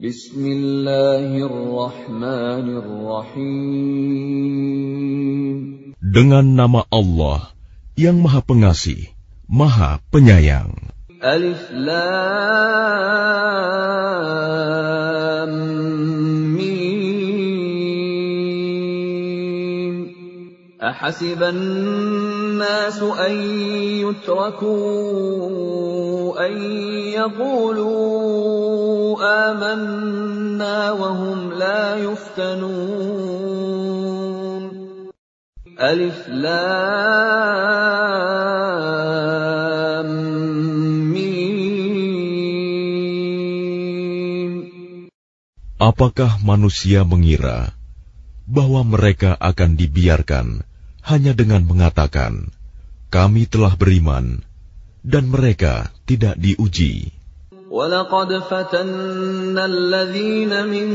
Bismillahirrahmanirrahim. Dengan nama Allah yang Maha Pengasih, Maha Penyayang. Alif Lam Mim. Ahasiban الناس أن يتركوا أن يقولوا آمنا وهم لا يفتنون ألف لام ميم Apakah manusia mengira bahwa mereka akan dibiarkan hanya dengan mengatakan, "Kami telah beriman," dan mereka tidak diuji. وَلَقَدْ فَتَنَّا الَّذِينَ مِن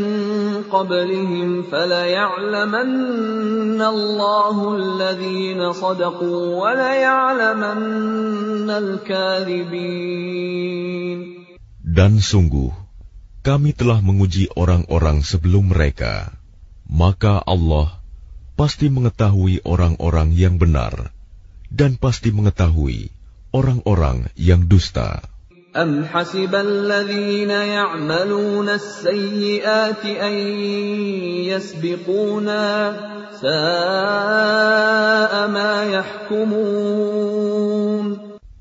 قَبْلِهِمْ فَلَيَعْلَمَنَّ اللَّهُ الَّذِينَ صَدَقُوا وَلَيَعْلَمَنَّ الْكَاذِبِينَ Dan sungguh, kami telah menguji orang-orang sebelum mereka. Maka Allah pasti mengetahui orang-orang yang benar dan pasti mengetahui orang-orang yang dusta. أم حسب الذين يعملون السيئات أن يسبقونا ساء ما يحكمون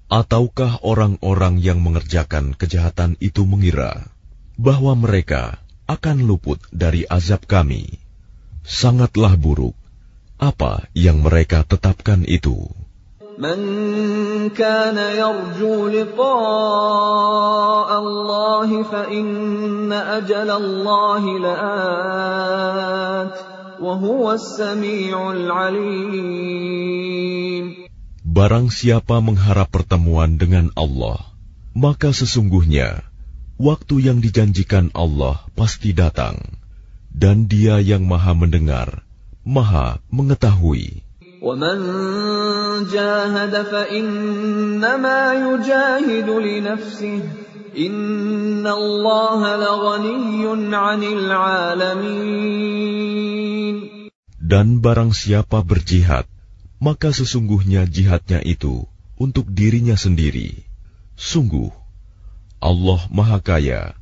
Ataukah orang-orang yang mengerjakan kejahatan itu mengira bahwa mereka akan luput dari azab kami? Sangatlah buruk apa yang mereka tetapkan itu. من كان يرجو لقاء الله فإن أجل الله لآت وهو السميع العليم Barang siapa mengharap pertemuan dengan Allah, maka sesungguhnya waktu yang dijanjikan Allah pasti datang, dan Dia yang Maha Mendengar, Maha Mengetahui. ومن جاهد فإنما يجاهد لنفسه إن الله لغني عن العالمين Dan barang siapa berjihad, maka sesungguhnya jihadnya itu untuk dirinya sendiri. Sungguh, Allah Maha Kaya,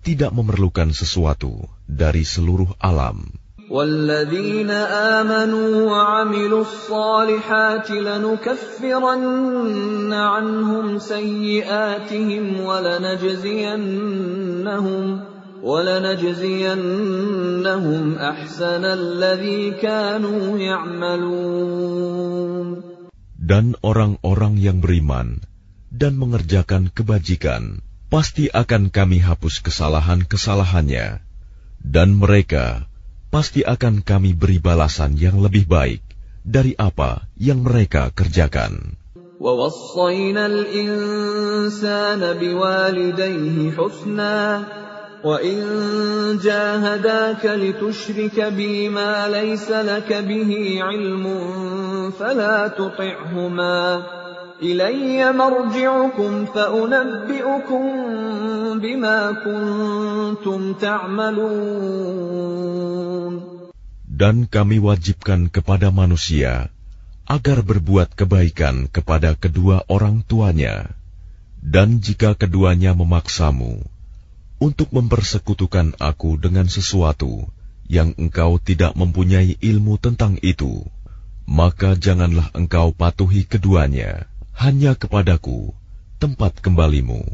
tidak memerlukan sesuatu dari seluruh alam. والذين آمنوا وعملوا الصالحات لنكفرن عنهم سيئاتهم ولنجزينهم ولنجزينهم أحسن الذي كانوا يعملون Dan orang-orang yang beriman dan mengerjakan kebajikan, pasti akan kami hapus kesalahan-kesalahannya. Dan mereka pasti akan kami beri balasan yang lebih baik dari apa yang mereka kerjakan. وَوَصَّيْنَا الْإِنسَانَ بِوَالِدَيْهِ حُسْنًا وَإِن جَاهَدَاكَ لِتُشْرِكَ بِي مَا لَيْسَ لَكَ بِهِ عِلْمٌ فَلَا تُطِعْهُمَا إِلَيَّ مَرْجِعُكُمْ فَأُنَبِّئُكُم بِمَا كُنتُمْ تَعْمَلُونَ Dan kami wajibkan kepada manusia agar berbuat kebaikan kepada kedua orang tuanya. Dan jika keduanya memaksamu untuk mempersekutukan aku dengan sesuatu yang engkau tidak mempunyai ilmu tentang itu, maka janganlah engkau patuhi keduanya hanya kepadaku tempat kembalimu.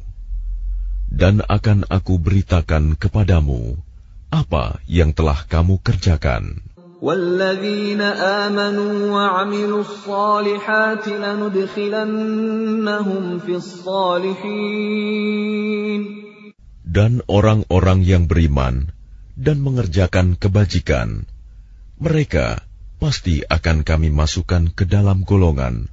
Dan akan aku beritakan kepadamu apa yang telah kamu kerjakan. والذين آمنوا وعملوا الصالحات لندخلنهم في الصالحين Dan orang-orang yang beriman dan mengerjakan kebajikan, mereka pasti akan kami masukkan ke dalam golongan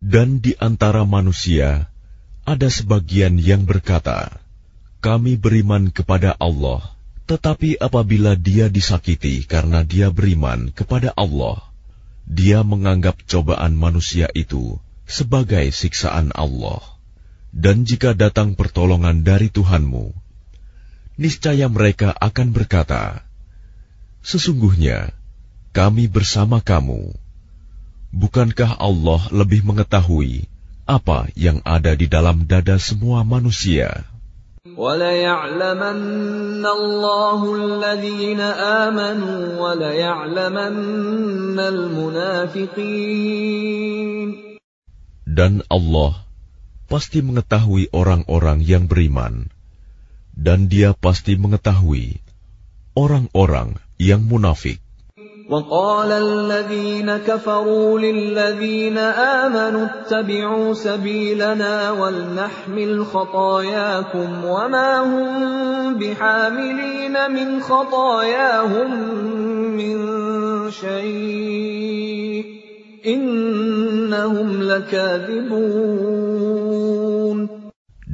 Dan di antara manusia ada sebagian yang berkata, "Kami beriman kepada Allah." Tetapi apabila dia disakiti karena dia beriman kepada Allah, dia menganggap cobaan manusia itu sebagai siksaan Allah. Dan jika datang pertolongan dari Tuhanmu, niscaya mereka akan berkata, "Sesungguhnya kami bersama kamu." Bukankah Allah lebih mengetahui apa yang ada di dalam dada semua manusia? Dan Allah pasti mengetahui orang-orang yang beriman, dan Dia pasti mengetahui orang-orang yang munafik. وقال الذين كفروا للذين آمنوا اتبعوا سبيلنا ولنحمل خطاياكم وما هم بحاملين من خطاياهم من شيء إنهم لكاذبون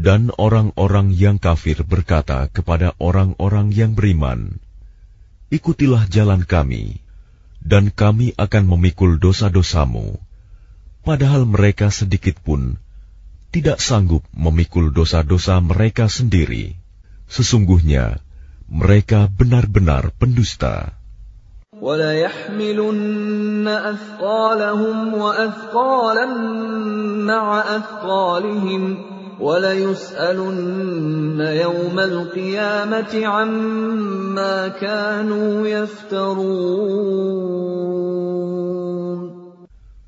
Dan orang-orang yang kafir berkata kepada orang-orang yang beriman, Ikutilah jalan kami, dan kami akan memikul dosa-dosamu, padahal mereka sedikit pun tidak sanggup memikul dosa-dosa mereka sendiri. Sesungguhnya mereka benar-benar pendusta. وَلَيَحْمِلُنَّ أَثْقَالَهُمْ وَأَثْقَالًا مَعَ أَثْقَالِهِمْ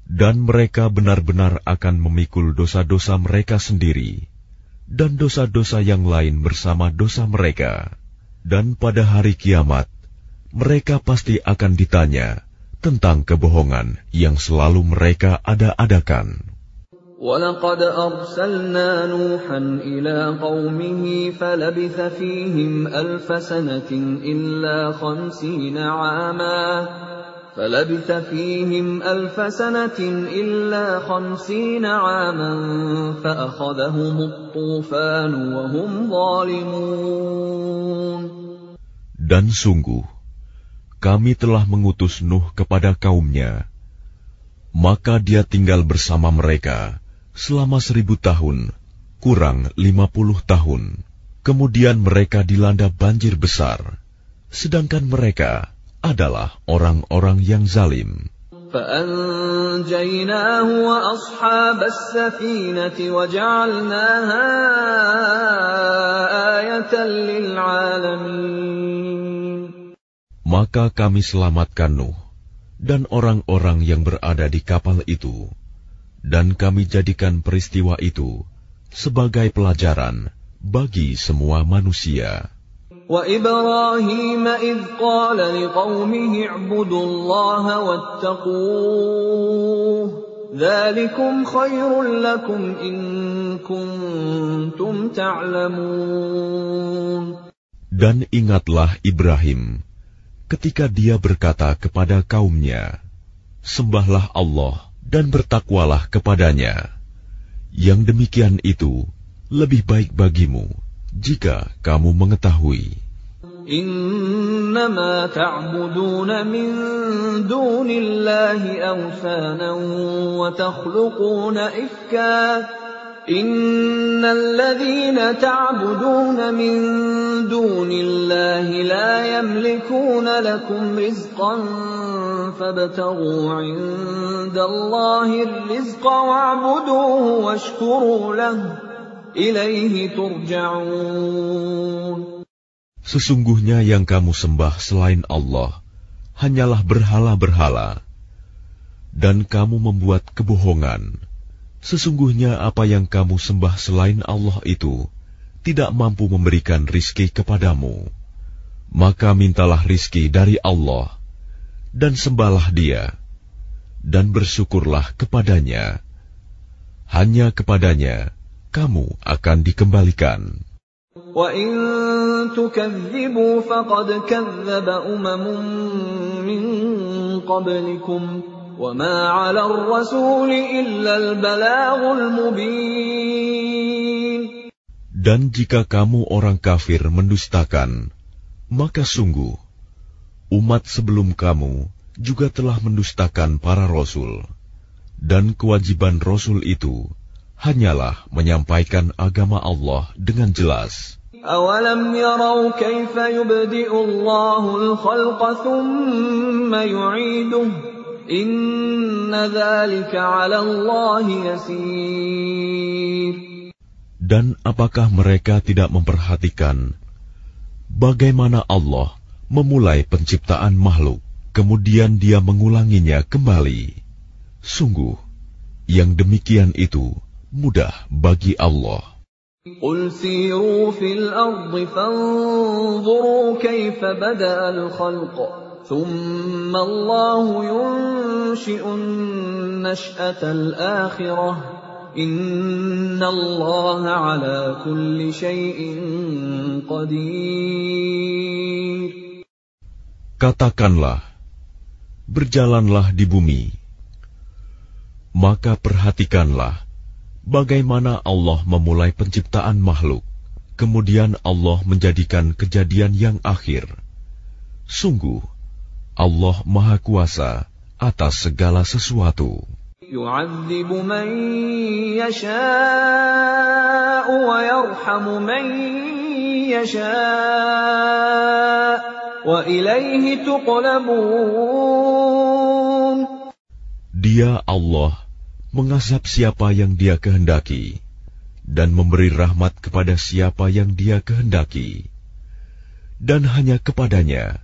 dan mereka benar-benar akan memikul dosa-dosa mereka sendiri dan dosa-dosa yang lain bersama dosa mereka. Dan pada hari kiamat, mereka pasti akan ditanya tentang kebohongan yang selalu mereka ada-adakan. وَلَقَدْ أَرْسَلْنَا نُوحًا إِلَىٰ قَوْمِهِ فَلَبِثَ فِيهِمْ أَلْفَ سَنَةٍ إِلَّا خَمْسِينَ عَامًا فَلَبِثَ فِيهِمْ أَلْفَ سَنَةٍ إِلَّا خَمْسِينَ عَامًا فَأَخَذَهُمُ الطُّوفَانُ وَهُمْ ظَالِمُونَ Dan sungguh, kami telah mengutus Nuh kepada kaumnya, maka dia tinggal bersama mereka selama seribu tahun, kurang lima puluh tahun. Kemudian mereka dilanda banjir besar, sedangkan mereka adalah orang-orang yang zalim. فأنجيناه وأصحاب السفينة وجعلناها آية للعالمين Maka kami selamatkan Nuh dan orang-orang yang berada di kapal itu, dan kami jadikan peristiwa itu sebagai pelajaran bagi semua manusia. وإبراهيم إذ قال لقومه اعبدوا الله واتقوه ذلكم خير لكم إن كنتم تعلمون Dan ingatlah Ibrahim ketika dia berkata kepada kaumnya, Sembahlah Allah dan bertakwalah kepadanya. Yang demikian itu lebih baik bagimu jika kamu mengetahui. إنما تعبدون من دون الله أوثانا وتخلقون إفكا Innalladzina ta'buduna min dunillahi la yamlikuna lakum rizqan fabtaghu 'indallahi rizqa wa'buduhu ilaihi turja'un. Sesungguhnya yang kamu sembah selain Allah hanyalah berhala-berhala dan kamu membuat kebohongan. Sesungguhnya apa yang kamu sembah selain Allah itu tidak mampu memberikan rizki kepadamu. Maka mintalah rizki dari Allah, dan sembahlah dia, dan bersyukurlah kepadanya. Hanya kepadanya kamu akan dikembalikan. وَإِن تُكَذِّبُوا فَقَدْ كَذَّبَ أُمَمٌ مِّن قَبْلِكُمْ وَمَا عَلَى الرَّسُولِ إِلَّا الْبَلَاغُ الْمُبِينُ Dan jika kamu orang kafir mendustakan, maka sungguh, umat sebelum kamu juga telah mendustakan para rasul. Dan kewajiban rasul itu hanyalah menyampaikan agama Allah dengan jelas. أَوَلَمْ يَرَوْا كَيْفَ يُبْدِئُ اللَّهُ الْخَلْقَ ثُمَّ يُعِيدُهُ إِنَّ ذَلِكَ عَلَى اللَّهِ يَسِيرٌ Dan apakah mereka tidak memperhatikan bagaimana Allah memulai penciptaan makhluk, kemudian Dia mengulanginya kembali? Sungguh, yang demikian itu mudah bagi Allah. قل سيروا في الأرض فانظروا كيف بدأ الخلق ثم الله ينشئ النشأة الآخرة إن الله على كل شيء قدير Katakanlah, berjalanlah di bumi, maka perhatikanlah bagaimana Allah memulai penciptaan makhluk, kemudian Allah menjadikan kejadian yang akhir. Sungguh, Allah Maha Kuasa atas segala sesuatu. يعذب من يشاء ويرحم من يشاء وإليه تقلبون Dia Allah mengazab siapa yang Dia kehendaki dan memberi rahmat kepada siapa yang Dia kehendaki. Dan hanya kepadanya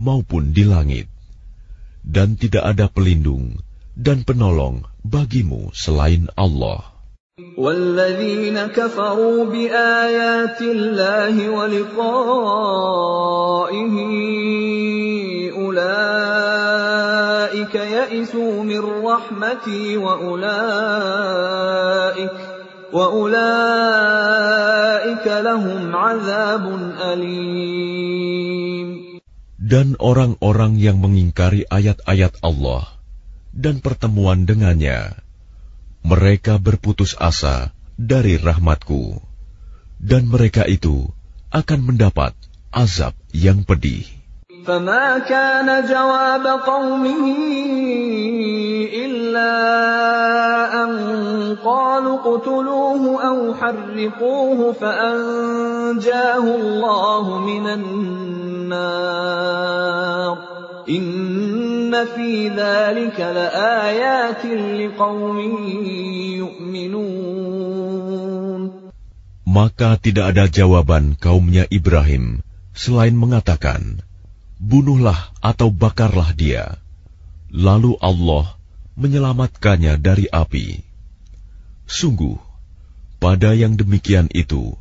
maupun di langit. Dan tidak ada pelindung dan penolong bagimu selain Allah. والذين كفروا بآيات الله ولقائه أولئك يئسوا من رحمتي وأولئك وأولئك لهم عذاب أليم dan orang-orang yang mengingkari ayat-ayat Allah dan pertemuan dengannya, mereka berputus asa dari rahmatku, dan mereka itu akan mendapat azab yang pedih. فما كان جواب قومه إلا أن قالوا اقتلوه أو حرقوه فأنجاه الله من النار إن في ذلك لآيات لقوم يؤمنون Maka tidak ada jawaban kaumnya Ibrahim selain mengatakan, bunuhlah atau bakarlah dia. Lalu Allah menyelamatkannya dari api. Sungguh, pada yang demikian itu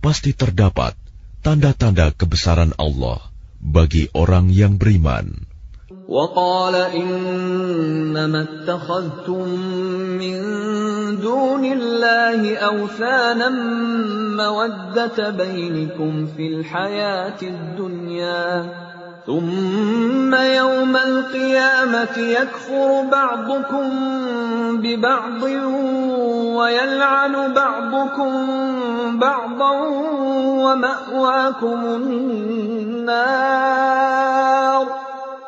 pasti terdapat tanda-tanda kebesaran Allah bagi orang yang beriman. وقال إنما اتخذتم من دون الله أوثانا مودة بينكم في الحياة الدنيا ثم يوم القيامة يكفر بعضكم ببعض ويلعن بعضكم بعضا ومأواكم النار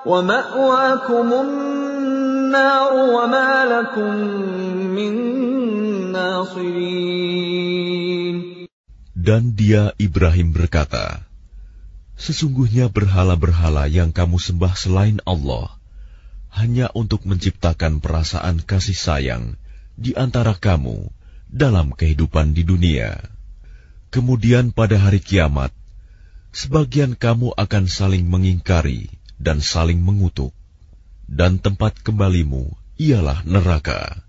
ومأواكم النار وما لكم من ناصرين. Dan dia Ibrahim berkata, Sesungguhnya berhala-berhala yang kamu sembah selain Allah hanya untuk menciptakan perasaan kasih sayang di antara kamu dalam kehidupan di dunia. Kemudian pada hari kiamat, sebagian kamu akan saling mengingkari dan saling mengutuk, dan tempat kembalimu ialah neraka,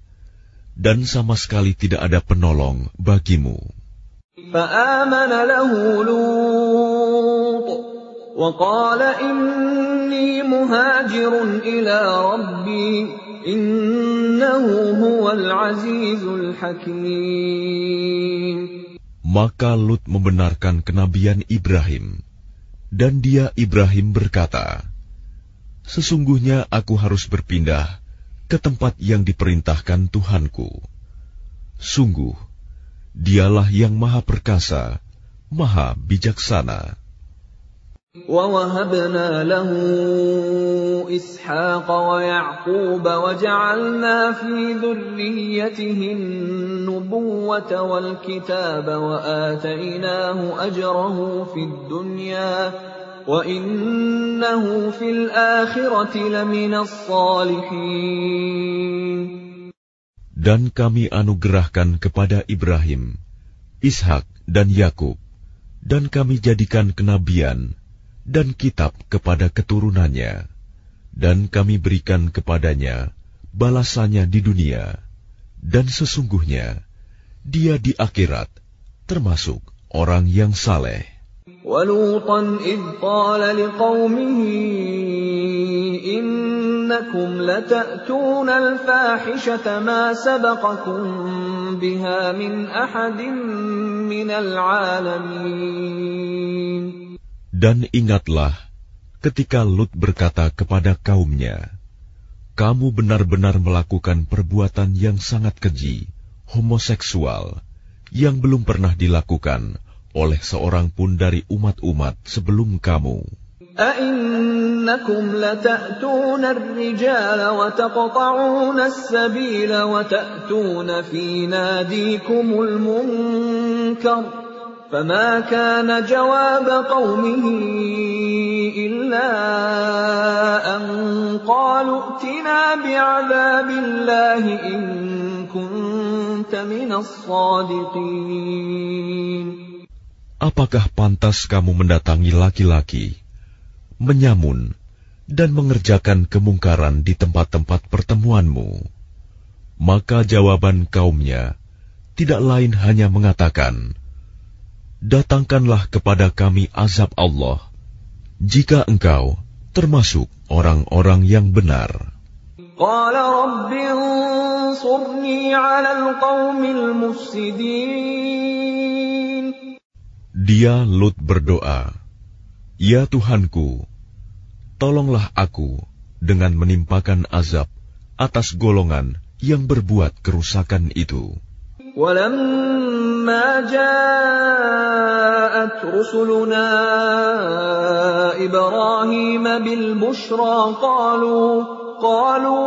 dan sama sekali tidak ada penolong bagimu. فآمن له لوط وقال إني مهاجر إلى ربي إنه هو العزيز الحكيم Maka Lut membenarkan kenabian Ibrahim, dan dia Ibrahim berkata, Sesungguhnya aku harus berpindah ke tempat yang diperintahkan Tuhanku. Sungguh, Dialah yang Maha Perkasa, Maha Bijaksana. ووهبنا له إسحاق ويعقوب وجعلنا في ذريته النبوة والكتاب وآتيناه أجره في الدنيا وإنه في الآخرة لمن الصالحين dan kami anugerahkan kepada Ibrahim, Ishak dan Yakub, dan kami jadikan kenabian dan kitab kepada keturunannya, dan kami berikan kepadanya balasannya di dunia, dan sesungguhnya dia di akhirat termasuk orang yang saleh. ولوطا إذ قال لقومه إنكم لتأتون الفاحشة ما سبقكم بها من أحد من العالمين Dan ingatlah ketika Lut berkata kepada kaumnya, Kamu benar-benar melakukan perbuatan yang sangat keji, homoseksual, yang belum pernah dilakukan oleh seorang pun dari umat-umat sebelum kamu. أئنكم لتأتون الرجال وتقطعون السبيل وتأتون في ناديكم المنكر فما كان جواب قومه إلا أن قالوا ائتنا بعذاب الله إن كنت من الصادقين Apakah pantas kamu mendatangi laki-laki, menyamun, dan mengerjakan kemungkaran di tempat-tempat pertemuanmu? Maka jawaban kaumnya tidak lain hanya mengatakan, Datangkanlah kepada kami azab Allah, jika engkau termasuk orang-orang yang benar. Dia Lut berdoa, Ya Tuhanku, tolonglah aku dengan menimpakan azab atas golongan yang berbuat kerusakan itu. ولما جاءت رسلنا إبراهيم بالبشرى قالوا قالوا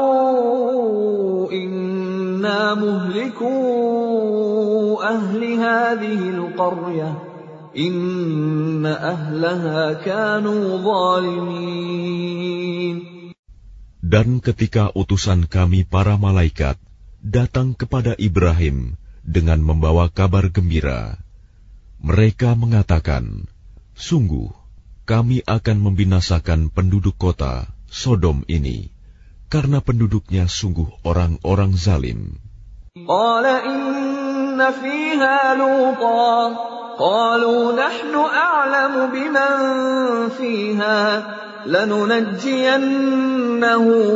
إنا مهلكو أهل هذه القرية dan ketika utusan kami para malaikat datang kepada Ibrahim dengan membawa kabar gembira, mereka mengatakan, Sungguh, kami akan membinasakan penduduk kota Sodom ini, karena penduduknya sungguh orang-orang zalim. قال إن فيها لوطا قالوا نحن أعلم بمن فيها لننجينه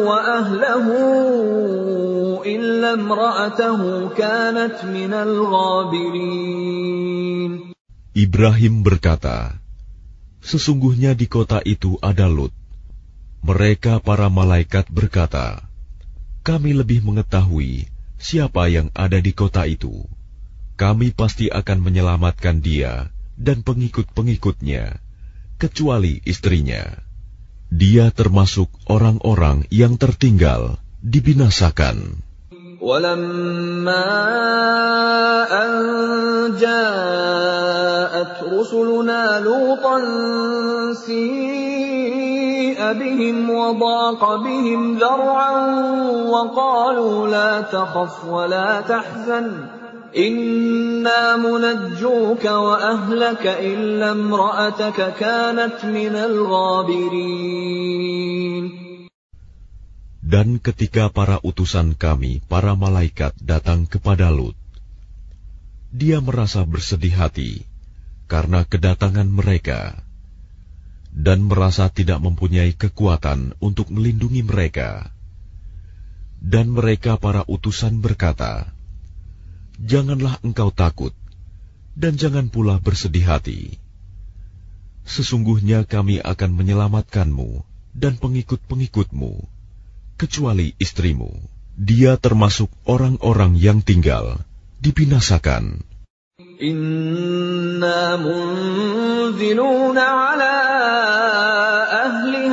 وأهله إلا امرأته كانت من الغابرين Ibrahim berkata, Sesungguhnya di kota itu ada Lut. Mereka para malaikat berkata, Kami lebih mengetahui siapa yang ada di kota itu. Kami pasti akan menyelamatkan dia dan pengikut-pengikutnya, kecuali istrinya. Dia termasuk orang-orang yang tertinggal dibinasakan. ولما أن جاءت رسلنا لوطا سيء بهم وضاق بهم ذرعا وقالوا لا تخف ولا تحزن Inna munajjuka wa ahlaka illa imra'ataka kanat minal ghabirin. Dan ketika para utusan kami, para malaikat datang kepada Lut, dia merasa bersedih hati karena kedatangan mereka dan merasa tidak mempunyai kekuatan untuk melindungi mereka. Dan mereka para utusan berkata, "Janganlah engkau takut, dan jangan pula bersedih hati. Sesungguhnya kami akan menyelamatkanmu dan pengikut-pengikutmu." kecuali istrimu. Dia termasuk orang-orang yang tinggal dibinasakan. Inna munziluna ala ahli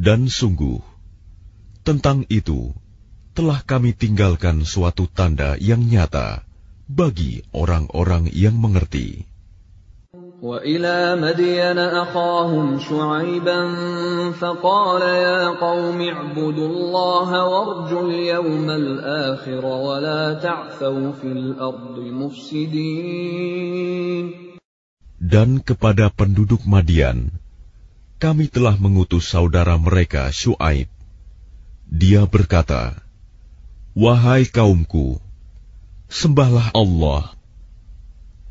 Dan sungguh, tentang itu telah kami tinggalkan suatu tanda yang nyata bagi orang-orang yang mengerti. وإلى مدين أخاهم شعيبا فقال يا قوم اعبدوا الله وارجوا اليوم الآخر ولا تعثوا في الأرض مفسدين Dan kepada penduduk Madian, kami telah mengutus saudara mereka Shu'aib. Dia berkata, Wahai kaumku, sembahlah Allah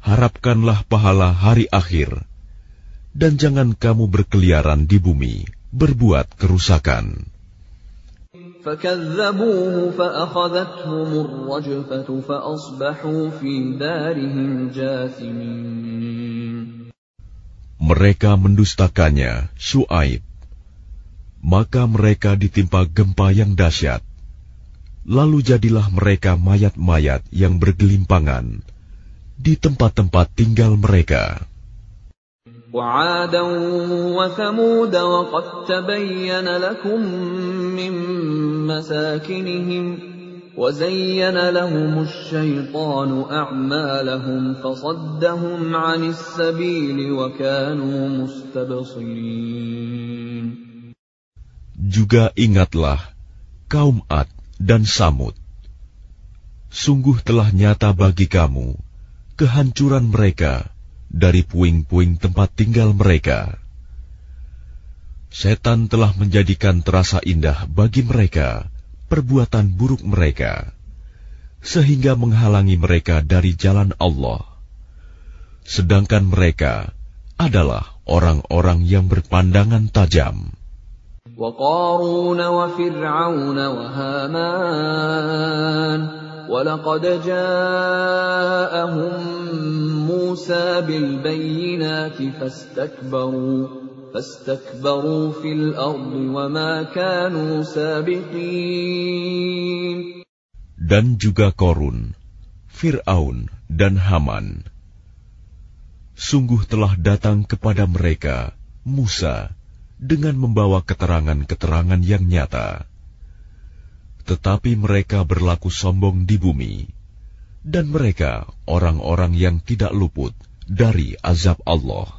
harapkanlah pahala hari akhir, dan jangan kamu berkeliaran di bumi, berbuat kerusakan Mereka mendustakannya, Shu'aib. Maka mereka ditimpa gempa yang dahsyat. Lalu jadilah mereka mayat-mayat yang bergelimpangan, di tempat-tempat tinggal mereka. وعادا وثمود وقد تبين لكم من مساكنهم وزين لهم الشيطان أعمالهم فصدهم عن السبيل وكانوا مستبصرين Juga ingatlah kaum Ad dan Samud. Sungguh telah nyata bagi kamu kehancuran mereka dari puing-puing tempat tinggal mereka. Setan telah menjadikan terasa indah bagi mereka perbuatan buruk mereka, sehingga menghalangi mereka dari jalan Allah. Sedangkan mereka adalah orang-orang yang berpandangan tajam. وقارون وفرعون وهامان ولقد جاءهم موسى بالبينات فاستكبروا فاستكبروا في الأرض وما كانوا سابقين Dan juga Korun, Fir'aun, dan Haman. Sungguh telah datang kepada mereka Musa dengan membawa keterangan-keterangan yang nyata tetapi mereka berlaku sombong di bumi, dan mereka orang-orang yang tidak luput dari azab Allah.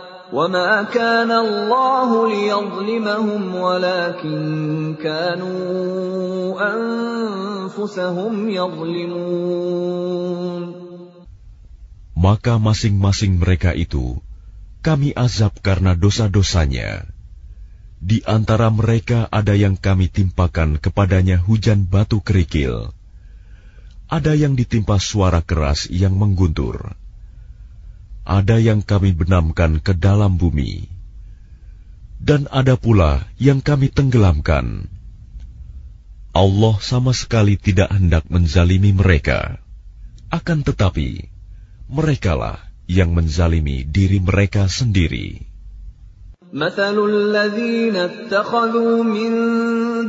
وما كان الله ليظلمهم ولكن كانوا أنفسهم يظلمون maka masing-masing mereka itu kami azab karena dosa-dosanya. Di antara mereka ada yang kami timpakan kepadanya hujan batu kerikil. Ada yang ditimpa suara keras yang mengguntur. ada yang kami benamkan ke dalam bumi. Dan ada pula yang kami tenggelamkan. Allah sama sekali tidak hendak menzalimi mereka. Akan tetapi, merekalah yang menzalimi diri mereka sendiri. مثل الذين اتخذوا من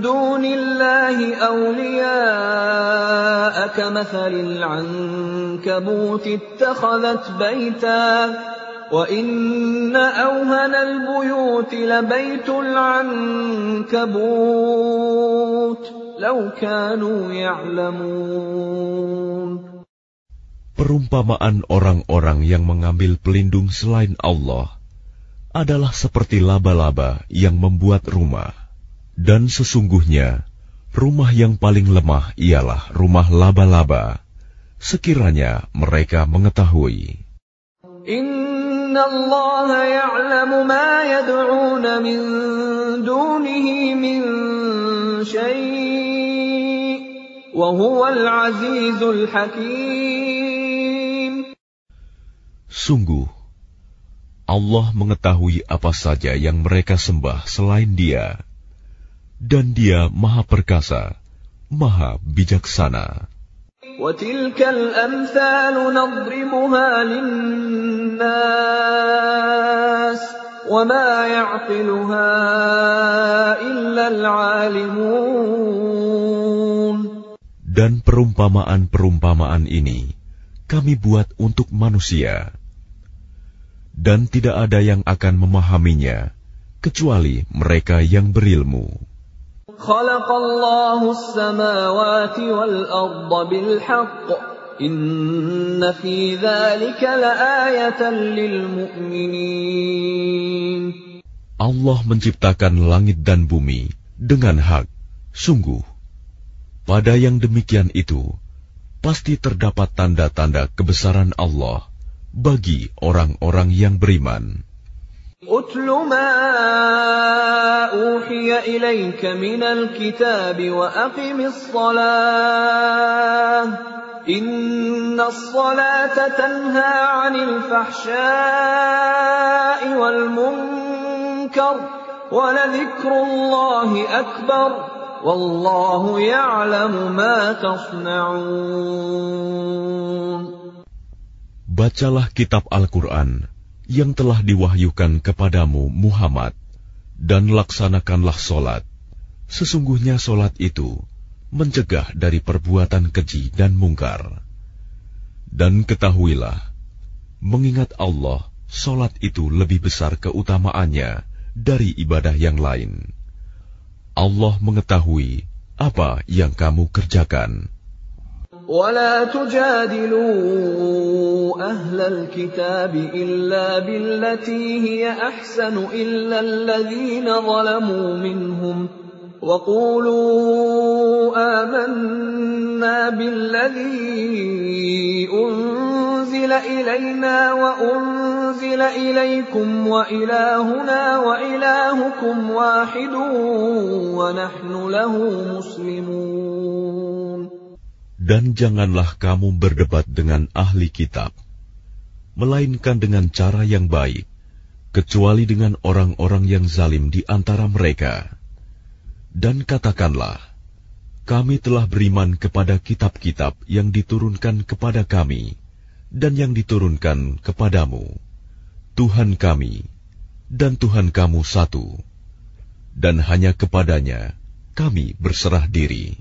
دون الله أولياء كمثل العنكبوت اتخذت بيتا وإن أوهن البيوت لبيت العنكبوت لو كانوا يعلمون. Perumpamaan orang-orang yang mengambil pelindung selain Allah adalah seperti laba-laba yang membuat rumah, dan sesungguhnya rumah yang paling lemah ialah rumah laba-laba. Sekiranya mereka mengetahui, Inna Allah ya'lamu ma yad'una min dunihi min syai' wa huwal azizul hakim. Sungguh, Allah mengetahui apa saja yang mereka sembah selain Dia, dan Dia Maha Perkasa, Maha Bijaksana. Dan perumpamaan-perumpamaan ini kami buat untuk manusia dan tidak ada yang akan memahaminya kecuali mereka yang berilmu. Allah menciptakan langit dan bumi dengan hak. Sungguh, pada yang demikian itu, pasti terdapat tanda-tanda kebesaran Allah bagi orang-orang yang beriman. أتل ما أوحي إليك من الكتاب وأقم الصلاة إن الصلاة تنهى عن الفحشاء والمنكر ولذكر الله أكبر والله يعلم ما تصنعون Bacalah kitab Al-Quran yang telah diwahyukan kepadamu Muhammad, dan laksanakanlah solat. Sesungguhnya solat itu mencegah dari perbuatan keji dan mungkar. Dan ketahuilah, mengingat Allah, solat itu lebih besar keutamaannya dari ibadah yang lain. Allah mengetahui apa yang kamu kerjakan. ولا تجادلوا أهل الكتاب إلا بالتي هي أحسن إلا الذين ظلموا منهم وقولوا آمنا بالذي أنزل إلينا وأنزل إليكم وإلهنا وإلهكم واحد ونحن له مسلمون Dan janganlah kamu berdebat dengan ahli kitab, melainkan dengan cara yang baik, kecuali dengan orang-orang yang zalim di antara mereka. Dan katakanlah, kami telah beriman kepada kitab-kitab yang diturunkan kepada kami dan yang diturunkan kepadamu. Tuhan kami dan Tuhan kamu satu, dan hanya kepadanya kami berserah diri.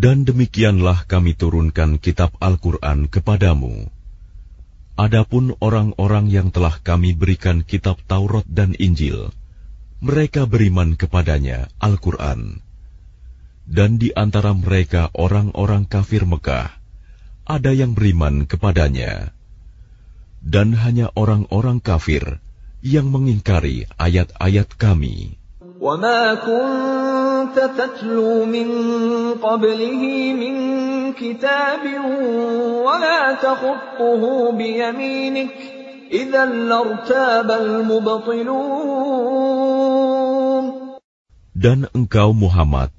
Dan demikianlah kami turunkan kitab Al-Quran kepadamu. Adapun orang-orang yang telah kami berikan kitab Taurat dan Injil, mereka beriman kepadanya, Al-Quran. Dan di antara mereka orang-orang kafir Mekah, ada yang beriman kepadanya. Dan hanya orang-orang kafir yang mengingkari ayat-ayat kami. وما كنت تتلو من قبله من كتاب ولا تخطه بيمينك إذا لارتاب المبطلون Dan engkau Muhammad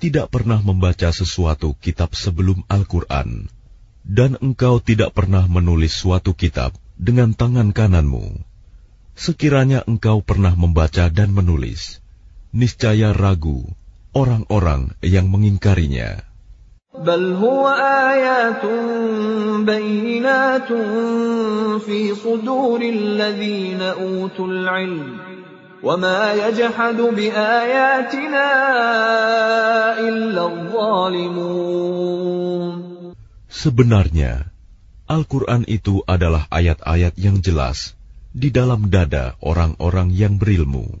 tidak pernah membaca sesuatu kitab sebelum Al-Quran, dan engkau tidak pernah menulis suatu kitab dengan tangan kananmu. Sekiranya engkau pernah membaca dan menulis, niscaya ragu orang-orang yang mengingkarinya. بل هو آيات بينات في صدور الذين أوتوا العلم وما يجحد بآياتنا إلا الظالمون Sebenarnya, Al-Quran itu adalah ayat-ayat yang jelas di dalam dada orang-orang yang berilmu.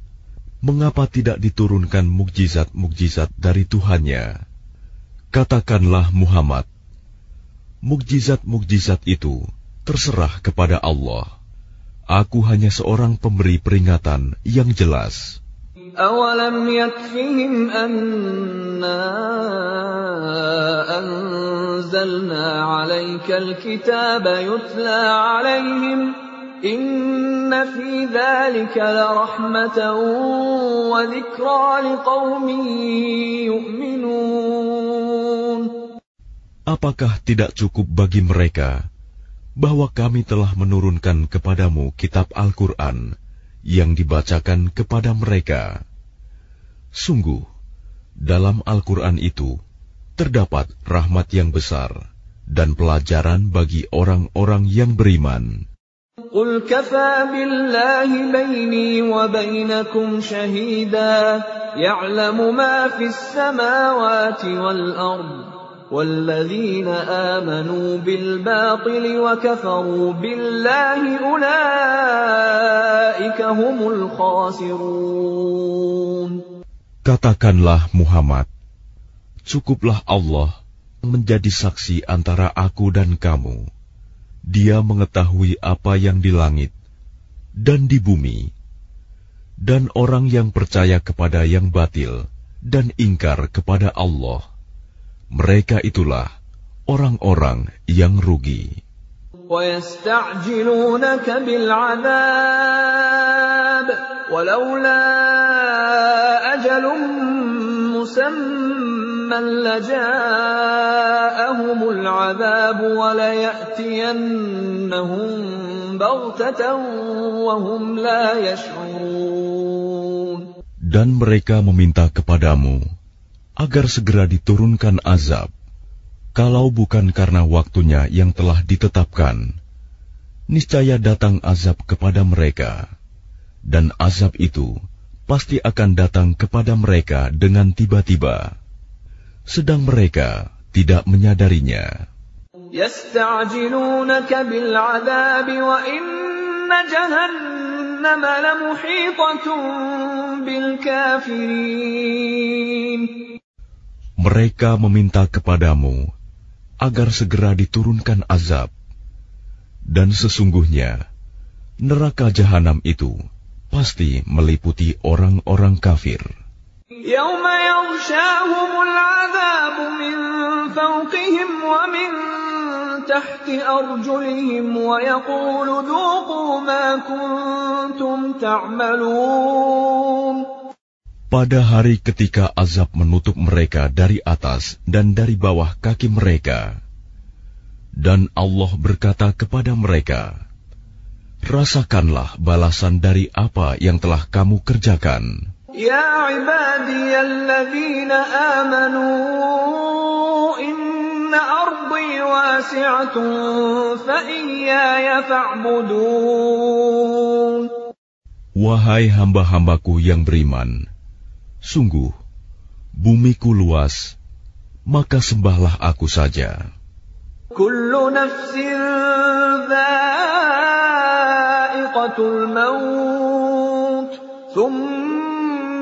Mengapa tidak diturunkan mukjizat-mukjizat dari Tuhannya? Katakanlah Muhammad, mukjizat-mukjizat itu terserah kepada Allah. Aku hanya seorang pemberi peringatan yang jelas. أولم يكفهم أنا أنزلنا عليك الكتاب يتلى عليهم Apakah tidak cukup bagi mereka bahwa kami telah menurunkan kepadamu kitab Al-Quran yang dibacakan kepada mereka? Sungguh, dalam Al-Quran itu terdapat rahmat yang besar dan pelajaran bagi orang-orang yang beriman. قل كفى بالله بيني وبينكم شهيدا يعلم ما في السماوات والأرض والذين آمنوا بالباطل وكفروا بالله أولئك هم الخاسرون Katakanlah Muhammad, cukuplah Allah menjadi saksi antara aku dan kamu. Dia mengetahui apa yang di langit dan di bumi, dan orang yang percaya kepada yang batil dan ingkar kepada Allah. Mereka itulah orang-orang yang rugi. ويستعجلونك بالعذاب ولولا أجل مسمى لجاءهم العذاب وليأتينهم بغتة وهم لا يشعرون Dan mereka meminta kepadamu agar segera diturunkan azab, kalau bukan karena waktunya yang telah ditetapkan. Niscaya datang azab kepada mereka, dan azab itu pasti akan datang kepada mereka dengan tiba-tiba, sedang mereka tidak menyadarinya. Mereka meminta kepadamu agar segera diturunkan azab, dan sesungguhnya neraka jahanam itu pasti meliputi orang-orang kafir. يوم يغشاهم العذاب من فوقهم ومن تحت أرجلهم ويقول ذوقوا ما كنتم تعملون Pada hari ketika azab menutup mereka dari atas dan dari bawah kaki mereka, Dan Allah berkata kepada mereka, Rasakanlah balasan dari apa yang telah kamu kerjakan. Ya ibadiyalladzina amanu inna ardi wasi'atun fa iyaya fa'budun. Wahai hamba-hambaku yang beriman, sungguh bumiku luas, maka sembahlah aku saja. Kullu nafsin dha'iqatul maut, thumma.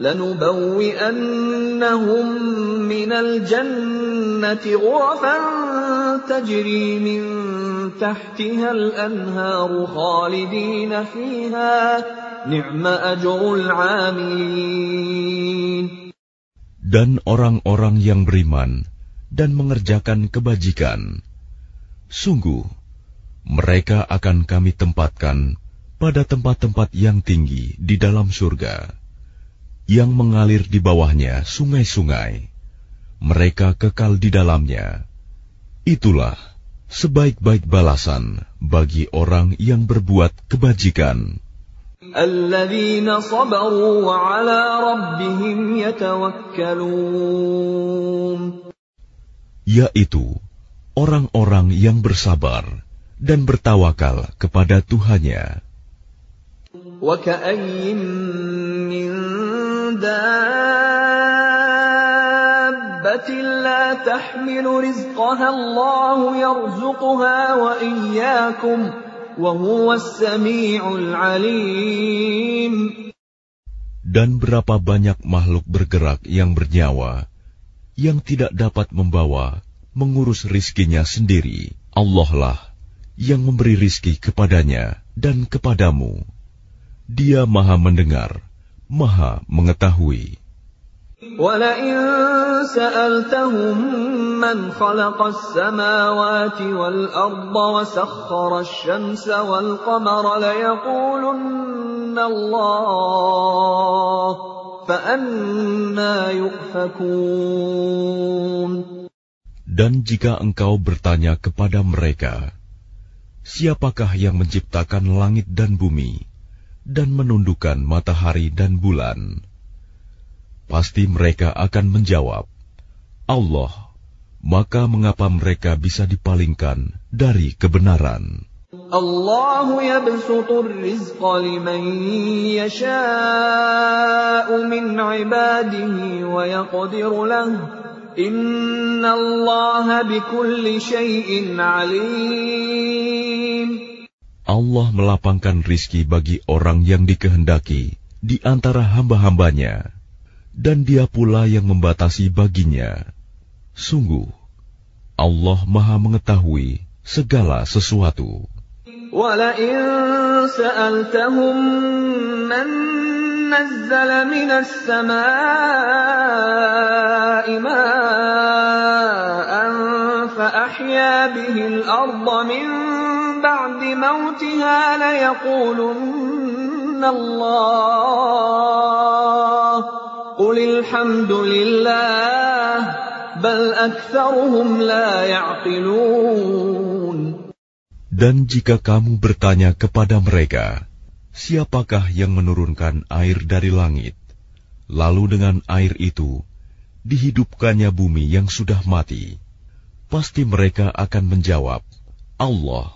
لنبوئنهم من الجنة غرفا تجري من تحتها الأنهار خالدين فيها نعم أجر العاملين Dan orang-orang yang beriman dan mengerjakan kebajikan. Sungguh, mereka akan kami tempatkan pada tempat-tempat yang tinggi di dalam surga, yang mengalir di bawahnya sungai-sungai. Mereka kekal di dalamnya. Itulah sebaik-baik balasan bagi orang yang berbuat kebajikan. الذين صبروا وعلى ربهم يتوكلون yaitu orang-orang yang bersabar dan bertawakal kepada Tuhannya. Dan berapa banyak makhluk bergerak yang bernyawa yang tidak dapat membawa, mengurus rizkinya sendiri. Allah lah yang memberi rizki kepadanya dan kepadamu. Dia maha mendengar, maha mengetahui. ولئن سألتهم من خلق السماوات والأرض وسخر الشمس والقمر ليقولن الله dan jika engkau bertanya kepada mereka, siapakah yang menciptakan langit dan bumi dan menundukkan matahari dan bulan. Pasti mereka akan menjawab, Allah, maka mengapa mereka bisa dipalingkan dari kebenaran? Allah yabsutur rizqa liman yasha'u min ibadihi wa yaqdiru lah. Inna Allah bikulli shay'in alim Allah melapangkan rizki bagi orang yang dikehendaki di antara hamba-hambanya, dan dia pula yang membatasi baginya. Sungguh, Allah maha mengetahui segala sesuatu. ولئن سألتهم من نزل من السماء ماء فأحيا به الأرض من بعد موتها ليقولن الله قل الحمد لله بل أكثرهم لا يعقلون Dan jika kamu bertanya kepada mereka, siapakah yang menurunkan air dari langit, lalu dengan air itu dihidupkannya bumi yang sudah mati, pasti mereka akan menjawab, Allah.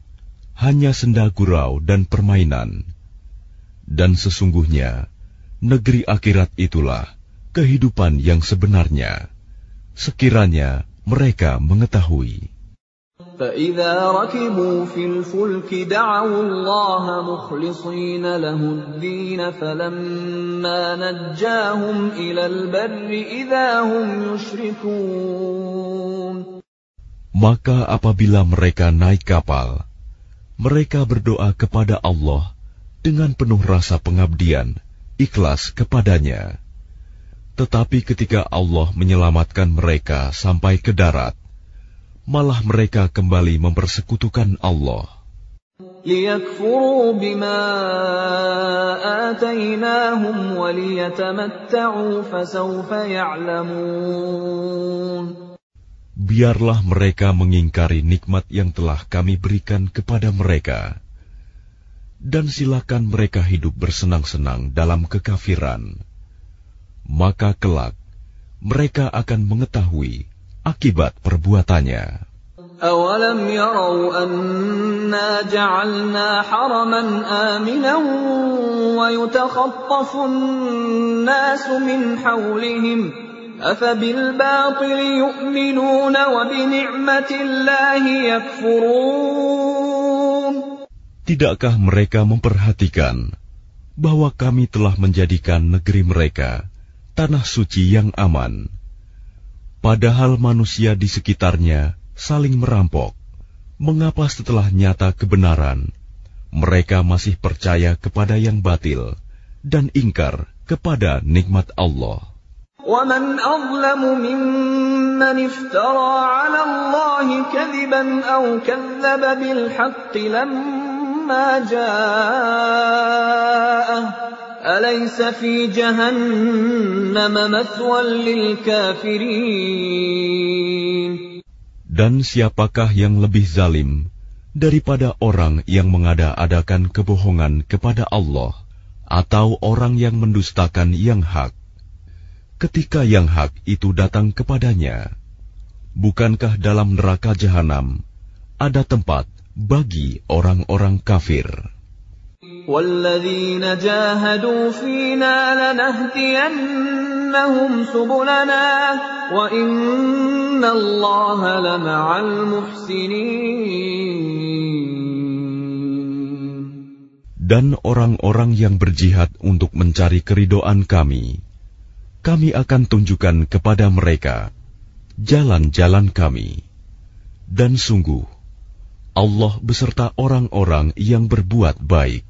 hanya senda gurau dan permainan. Dan sesungguhnya negeri akhirat itulah kehidupan yang sebenarnya. Sekiranya mereka mengetahui. فإذا ركبوا في الفلك دعوا الله مخلصين له الدين فلما نجاهم إلى البر إذا هم يشركون Maka apabila mereka naik kapal, mereka berdoa kepada Allah dengan penuh rasa pengabdian, ikhlas kepadanya. Tetapi ketika Allah menyelamatkan mereka sampai ke darat, malah mereka kembali mempersekutukan Allah Biarlah mereka mengingkari nikmat yang telah kami berikan kepada mereka, dan silakan mereka hidup bersenang-senang dalam kekafiran. Maka kelak mereka akan mengetahui akibat perbuatannya. أولم يروا أنا جعلنا حرما آمنا ويتخطف الناس من حولهم أفبالباطل يؤمنون وبنعمة الله يكفرون Tidakkah mereka memperhatikan bahwa kami telah menjadikan negeri mereka tanah suci yang aman, padahal manusia di sekitarnya saling merampok. Mengapa setelah nyata kebenaran, mereka masih percaya kepada yang batil dan ingkar kepada nikmat Allah? ومن أظلم ممن افترى على الله كذبا أو كذب بالحق لما جاءه أليس في جهنم مثوى للكافرين Dan siapakah yang lebih zalim daripada orang yang mengada-adakan kebohongan kepada Allah atau orang yang mendustakan yang hak? Ketika yang hak itu datang kepadanya, bukankah dalam neraka jahanam ada tempat bagi orang-orang kafir? والذين جاهدوا فينا لنهدينهم سبلنا وإن الله لمع المحسنين Dan orang-orang yang berjihad untuk mencari keridoan kami, kami akan tunjukkan kepada mereka jalan-jalan kami. Dan sungguh, Allah beserta orang-orang yang berbuat baik.